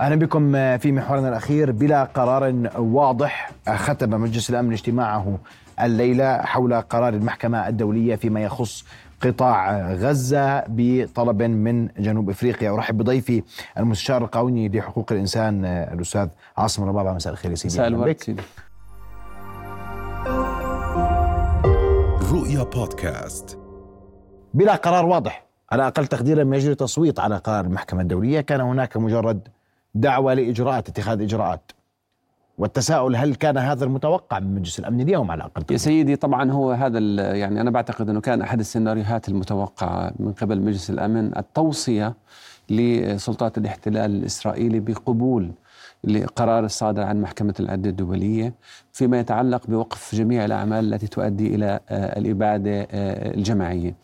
أهلا بكم في محورنا الأخير. بلا قرار واضح ختم مجلس الأمن اجتماعه الليلة حول قرار المحكمة الدولية فيما يخص قطاع غزة بطلب من جنوب إفريقيا. أرحب بضيفي المستشار القانوني لحقوق الإنسان الأستاذ عاصم ربابة. مساء الخير يا سيدي. مساء الورد سيدي. رؤيا بودكاست. بلا قرار واضح على أقل تقدير لم يجري تصويت على قرار المحكمة الدولية. كان هناك مجرد دعوة لإجراءات اتخاذ إجراءات. والتساؤل هل كان هذا المتوقع من مجلس الأمن اليوم على الأقل؟ يا سيدي طبعا هو هذا يعني أنا بعتقد أنه كان أحد السيناريوهات المتوقعة من قبل مجلس الأمن التوصية لسلطات الاحتلال الإسرائيلي بقبول لقرار الصادر عن محكمة العدل الدولية فيما يتعلق بوقف جميع الأعمال التي تؤدي إلى آه، الإبادة آه، الجماعية.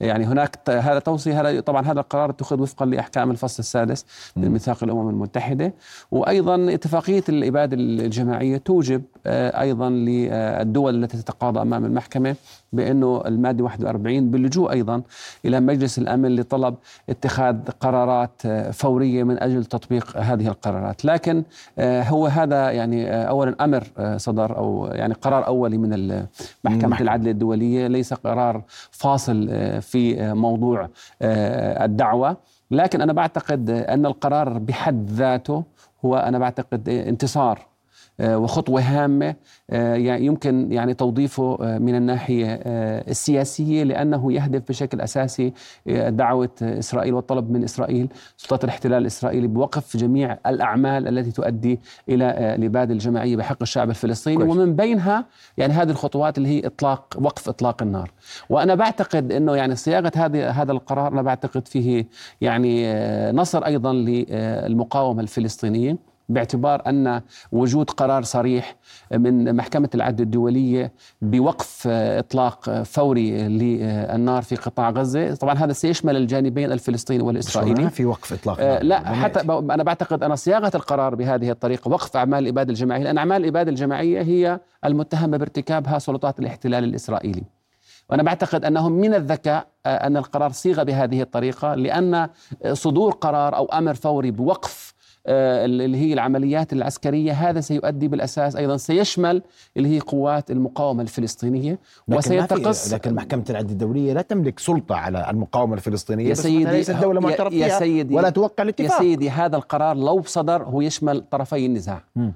يعني هناك هذا توصيه هذا طبعا هذا القرار اتخذ وفقا لأحكام الفصل السادس من ميثاق الأمم المتحدة. وأيضا اتفاقية الإبادة الجماعية توجب آه، أيضا للدول التي تتقاضى أمام المحكمة بأنه المادة 41 باللجوء أيضا إلى مجلس الأمن لطلب اتخاذ قرارات آه، فورية من أجل تطبيق هذه القرارات، لكن آه، هو هذا يعني اولا أمر صدر أو يعني قرار أولي من محكمة العدل الدولية ليس قرار فاصل في موضوع الدعوة، لكن أنا بعتقد أن القرار بحد ذاته هو أنا بعتقد انتصار. آه، وخطوة هامة آه، يمكن يعني توظيفه آه، من الناحية السياسية لأنه يهدف بشكل أساسي دعوة إسرائيل والطلب من إسرائيل سلطات الاحتلال الإسرائيلي بوقف جميع الأعمال التي تؤدي إلى الإبادة الجماعية بحق الشعب الفلسطيني. كويس. ومن بينها يعني هذه الخطوات اللي هي إطلاق وقف إطلاق النار. وأنا بعتقد أنه يعني صياغة هذه هذا القرار أنا بعتقد فيه يعني نصر أيضا للمقاومة الفلسطينية. باعتبار أن وجود قرار صريح من محكمة العدل الدولية بوقف إطلاق فوري للنار في قطاع غزة، طبعا هذا سيشمل الجانبين الفلسطيني والإسرائيلي. في وقف إطلاق النار؟ لا حتى أنا بعتقد أن صياغة القرار بهذه الطريقة وقف أعمال الإبادة الجماعية، لأن أعمال الإبادة الجماعية هي المتهمة بارتكابها سلطات الاحتلال الإسرائيلي. وأنا بعتقد انه من الذكاء أن القرار صيغ بهذه الطريقة لأن صدور قرار أو أمر فوري بوقف آه، اللي هي العمليات العسكرية. هذا سيؤدي بالأساس أيضا سيشمل اللي هي قوات المقاومة الفلسطينية. وسيتقص لكن محكمة العدل الدولية لا تملك سلطة على المقاومة الفلسطينية يا سيدي ليست دولة معترف يا سيدي ولا توقع الاتفاق. يا سيدي هذا القرار لو صدر هو يشمل طرفي النزاع. م.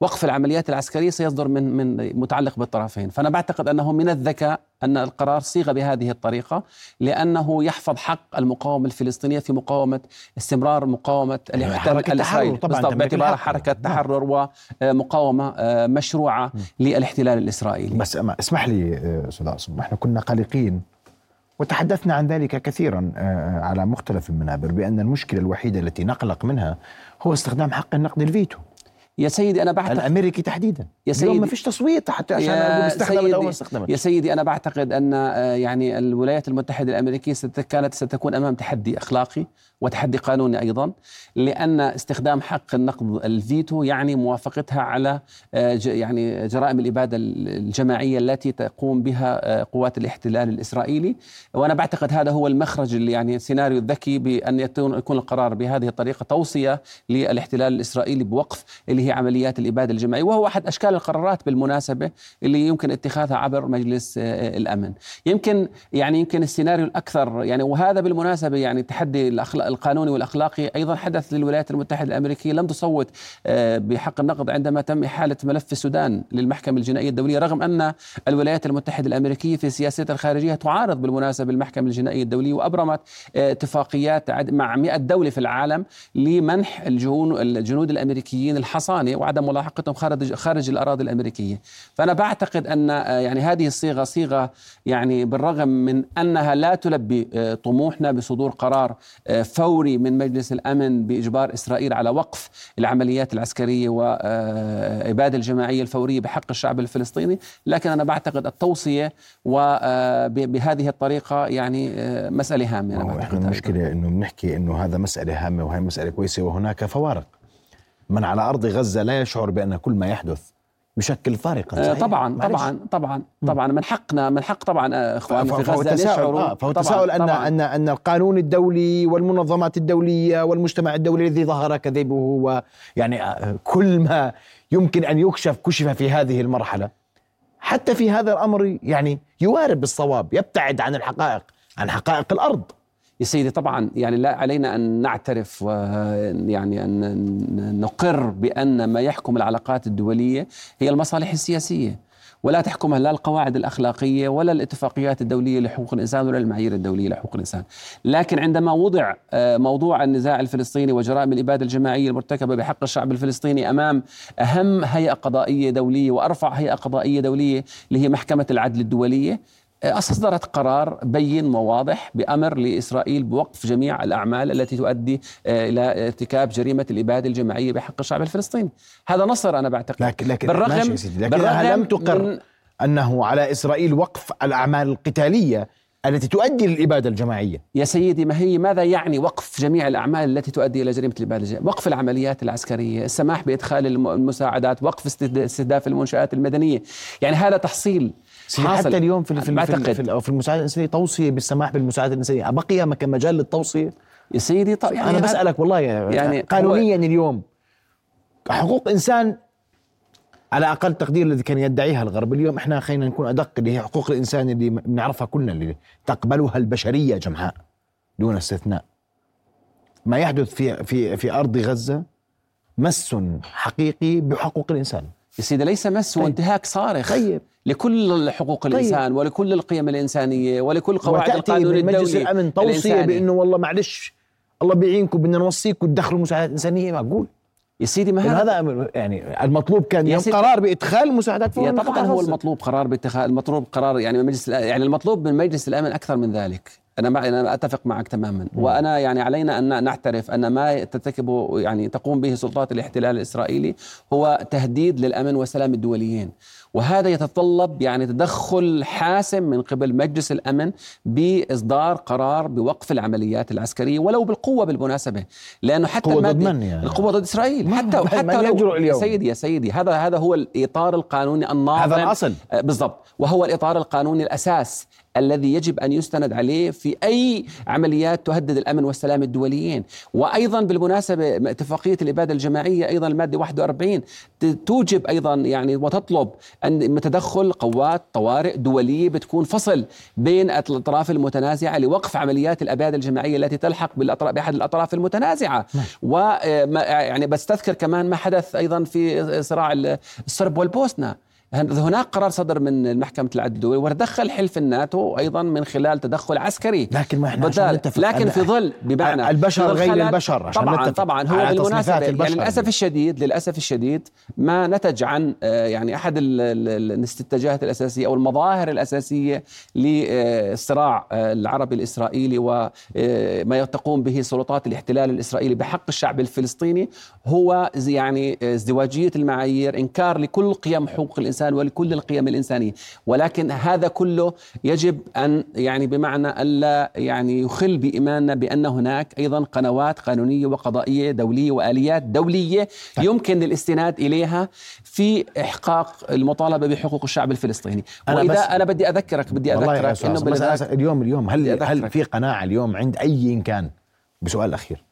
وقف العمليات العسكرية سيصدر من من متعلق بالطرفين، فأنا بعتقد أنه من الذكاء أن القرار صيغ بهذه الطريقة لأنه يحفظ حق المقاومة الفلسطينية في مقاومة استمرار مقاومة يعني الاحتلال الاسرائيلي بالضبط باعتبارها حركة نعم. تحرر ومقاومة آه، مشروعة للاحتلال الإسرائيلي. بس اسمح لي آه، أستاذ عاصم، إحنا كنا قلقين وتحدثنا عن ذلك كثيرا آه، على مختلف المنابر بأن المشكلة الوحيدة التي نقلق منها هو استخدام حق النقد الفيتو. يا سيدي أنا بعتقد الأمريكي تحديدا. يا سيدي ما فيش تصويت حتى عشان يا استخدمت أو ما استخدمت يا سيدي أنا بعتقد أن آه، يعني الولايات المتحدة الأمريكية كانت ستكون أمام تحدي أخلاقي وتحدي قانوني أيضا لأن استخدام حق النقد الفيتو يعني موافقتها على آه، يعني جرائم الإبادة الجماعية التي تقوم بها آه، قوات الاحتلال الإسرائيلي. وأنا بعتقد هذا هو المخرج اللي يعني سيناريو الذكي بأن يكون القرار بهذه الطريقة توصية للاحتلال الإسرائيلي بوقف اللي هي عمليات الإبادة الجماعية وهو أحد أشكال القرارات بالمناسبة اللي يمكن اتخاذها عبر مجلس آه، الأمن. يمكن يعني يمكن السيناريو الأكثر يعني وهذا بالمناسبة يعني تحدي الاخلاق القانوني والأخلاقي أيضا حدث للولايات المتحدة الأمريكية لم تصوت آه، بحق النقد عندما تم إحالة ملف السودان للمحكمة الجنائية الدولية رغم أن الولايات المتحدة الأمريكية في سياستها الخارجية تعارض بالمناسبة المحكمة الجنائية الدولية وأبرمت آه، اتفاقيات مع 100 دولة في العالم لمنح الجنود الأمريكيين الحصانه وعدم ملاحقتهم خارج خارج الأراضي الأمريكية. فأنا بعتقد أن آه، يعني هذه الصيغة صيغة يعني بالرغم من أنها لا تلبي طموحنا بصدور قرار فوري من مجلس الأمن بإجبار إسرائيل على وقف العمليات العسكرية واباده الجماعية الفورية بحق الشعب الفلسطيني، لكن أنا بعتقد التوصية وبهذه الطريقة يعني آه، مسألة هامة. أنا بعتقد المشكلة إنه بنحكي إنه هذا مسألة هامة وهي مسألة كويسة وهناك فوارق. من على أرض غزة لا يشعر بأن كل ما يحدث يشكل فارقا آه، صحيح؟ طبعا معلش. طبعا طبعا طبعا من حقنا من حق طبعا آه، اخواننا في غزة تساؤل يشعروا آه فهو تساؤل ان. ان أن القانون الدولي والمنظمات الدولية والمجتمع الدولي الذي ظهر كذبه ويعني آه، كل ما يمكن أن يكشف كشف في هذه المرحلة حتى في هذا الأمر يعني يوارب بالصواب يبتعد عن الحقائق عن حقائق الأرض يا سيدي طبعا يعني لا علينا أن نعترف ويعني أن نقر بأن ما يحكم العلاقات الدولية هي المصالح السياسية ولا تحكمها لا القواعد الأخلاقية ولا الاتفاقيات الدولية لحقوق الإنسان ولا المعايير الدولية لحقوق الإنسان. لكن عندما وضع آه، موضوع النزاع الفلسطيني وجرائم الإبادة الجماعية المرتكبة بحق الشعب الفلسطيني أمام أهم هيئة قضائية دولية وأرفع هيئة قضائية دولية اللي هي محكمة العدل الدولية أصدرت قرار بين وواضح بأمر لإسرائيل بوقف جميع الأعمال التي تؤدي آه، إلى ارتكاب جريمة الإبادة الجماعية بحق الشعب الفلسطيني. هذا نصر أنا بعتقد. لكن لكن بالرغم- ماشي لكن بالرغم لم تقر أنه على إسرائيل وقف الأعمال القتالية التي تؤدي للإبادة الجماعية يا سيدي ما هي ماذا يعني وقف جميع الأعمال التي تؤدي إلى جريمة الإبادة الجماعية وقف العمليات العسكرية السماح بإدخال الم- المساعدات وقف استهد- استهداف المنشآت المدنية يعني هذا تحصيل حاصل. حتى اليوم في في في. في, في المساعده الإنسانية توصية بالسماح بالمساعده الإنسانية بقي مجال للتوصية يا سيدي طب يعني أنا هذا- بسألك والله يعني, يعني قانونيا اليوم حقوق إنسان على أقل تقدير الذي كان يدعيها الغرب اليوم إحنا خلينا نكون أدق اللي هي حقوق الإنسان اللي بنعرفها كلنا اللي تقبلها البشرية جمعاء دون استثناء ما يحدث في في في أرض غزة مس حقيقي بحقوق الإنسان يا سيدي ليس مس طيب. وانتهاك صارخ طيب. لكل حقوق طيب. الإنسان ولكل القيم الإنسانية ولكل قواعد القانون من مجلس الدولي الامن توصية الإنساني. بأنه والله معلش الله بيعينكم بدنا نوصيكم تدخلوا مساعدات انسانيه معقول يا سيدي ما لأنه هذا يعني المطلوب كان يوم قرار بإدخال المساعدات يا فورا طبعا هو. المطلوب قرار باتخاذ المطلوب قرار يعني من مجلس يعني المطلوب من مجلس الأمن أكثر من ذلك. أنا مع أنا أتفق معك تماما. وأنا يعني علينا أن نعترف أن ما ترتكبه يعني تقوم به سلطات الاحتلال الإسرائيلي هو تهديد للأمن والسلام الدوليين. وهذا يتطلب يعني تدخل حاسم من قبل مجلس الأمن بإصدار قرار بوقف العمليات العسكرية ولو بالقوة بالمناسبة لأنه حتى قوة ضد من يعني؟ القوة ضد إسرائيل حتى من- حتى من لو يجرؤ يا اليوم؟ سيدي يا سيدي هذا هذا هو الإطار القانوني الناظم هذا الأصل. آه، بالضبط وهو الإطار القانوني الأساس الذي يجب أن يستند عليه في أي عمليات تهدد الأمن والسلام الدوليين وأيضا بالمناسبة اتفاقية الإبادة الجماعية أيضا المادة 41 ت- توجب أيضا يعني وتطلب ان تدخل قوات طوارئ دولية بتكون فصل بين الأطراف المتنازعة لوقف عمليات الاباده الجماعية التي تلحق بالاطراف بأحد الأطراف المتنازعة. و يعني بستذكر كمان ما حدث أيضا في صراع الصرب والبوسنة. هناك قرار صدر من محكمة العدل الدولي وتدخل حلف الناتو أيضا من خلال تدخل عسكري لكن ما إحنا بدال نتفق لكن في ظل بمعنى البشر غير البشر طبعا طبعا هو بالمناسبة يعني. للأسف الشديد للأسف الشديد ما نتج عن آه، يعني أحد ال- ال- الاتجاهات الأساسية أو المظاهر الأساسية للصراع آه، العربي الإسرائيلي وما تقوم به سلطات الاحتلال الإسرائيلي بحق الشعب الفلسطيني هو يعني آه، ازدواجية المعايير إنكار لكل قيم حقوق الإنسان ولكل القيم الإنسانية. ولكن هذا كله يجب أن يعني بمعنى ألا يعني يخل بإيماننا بأن هناك أيضا قنوات قانونية وقضائية دولية وآليات دولية يمكن الاستناد إليها في إحقاق المطالبة بحقوق الشعب الفلسطيني. أنا وإذا بس- أنا بدي أذكرك بدي أذكرك إنه بس أنا اليوم اليوم هل هل. في قناعة اليوم عند أي إن كان؟ بسؤال أخير.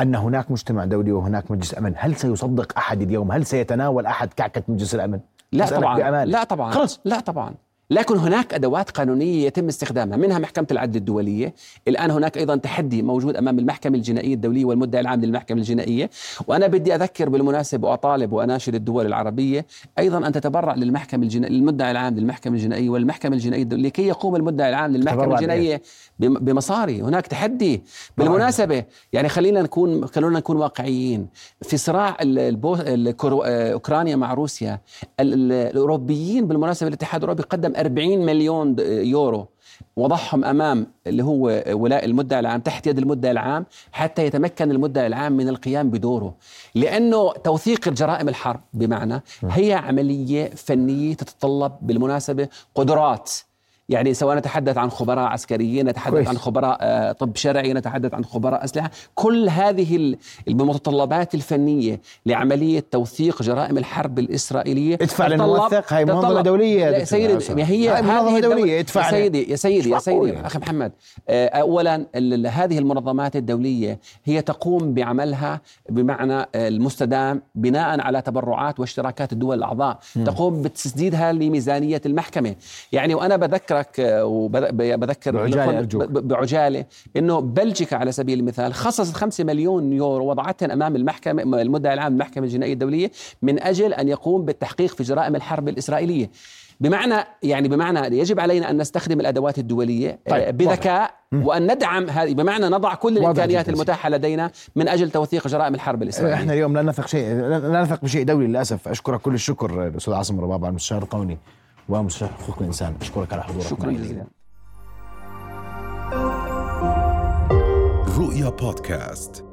أن هناك مجتمع دولي وهناك مجلس أمن هل سيصدق أحد اليوم؟ هل سيتناول أحد كعكة مجلس الأمن؟ لا طبعا. بأمانة. لا طبعا. خلص لا طبعا. لكن هناك أدوات قانونية يتم استخدامها منها محكمة العدل الدولية، الآن هناك أيضا تحدي موجود أمام المحكمة الجنائية الدولية والمدعي العام للمحكمة الجنائية، وأنا بدي أذكر بالمناسبة وأطالب وأناشد الدول العربية أيضا أن تتبرع للمحكمة الجنائيه للمدعي العام للمحكمة الجنائية والمحكمة الجنائية الدولية. لكي يقوم المدعي العام للمحكمة الجنائية بم- بمصاري، هناك تحدي. بالمناسبة يعني خلينا نكون خلونا نكون واقعيين. في صراع البو... آه، أوكرانيا مع روسيا ال- ال- الأوروبيين بالمناسبة الاتحاد الأوروبي قدم 40 مليون يورو وضعهم أمام اللي هو ولاء المدعي العام تحت يد المدعي العام حتى يتمكن المدعي العام من القيام بدوره. لأنه توثيق جرائم الحرب بمعنى هي عملية فنية تتطلب بالمناسبة قدرات. يعني سواء نتحدث عن خبراء عسكريين نتحدث كويس. عن خبراء آه، طب شرعي نتحدث عن خبراء أسلحة كل هذه المتطلبات الفنية لعملية توثيق جرائم الحرب الإسرائيلية ادفع للموثق هاي منظمة دولية يا سيدي هي هاي منظمة دولية ادفع يا سيدي يا سيدي يا سيدي أخي محمد آه، أولا هذه المنظمات الدولية هي تقوم بعملها بمعنى المستدام بناء على تبرعات واشتراكات الدول الأعضاء م. تقوم بتسديدها لميزانية المحكمة يعني وأنا بذكرك وبذكر بعجالة, بعجالة أنه بلجيكا على سبيل المثال خصصت 5 مليون يورو وضعتها أمام المحكمة المدعي العام المحكمة الجنائية الدولية من أجل أن يقوم بالتحقيق في جرائم الحرب الإسرائيلية. بمعنى يعني بمعنى يجب علينا أن نستخدم الأدوات الدولية آه، طيب بذكاء وأن ندعم هذه بمعنى نضع كل الإمكانيات المتاحة لدينا من أجل توثيق جرائم الحرب الإسرائيلية. إحنا اليوم لا نثق شيء لا نثق بشيء دولي للأسف. أشكرك كل الشكر الاستاذ عاصم رباب المستشار القوني. ومستشار حقوق الإنسان. أشكرك على حضورك. شكرا جزيلا. رؤيا بودكاست.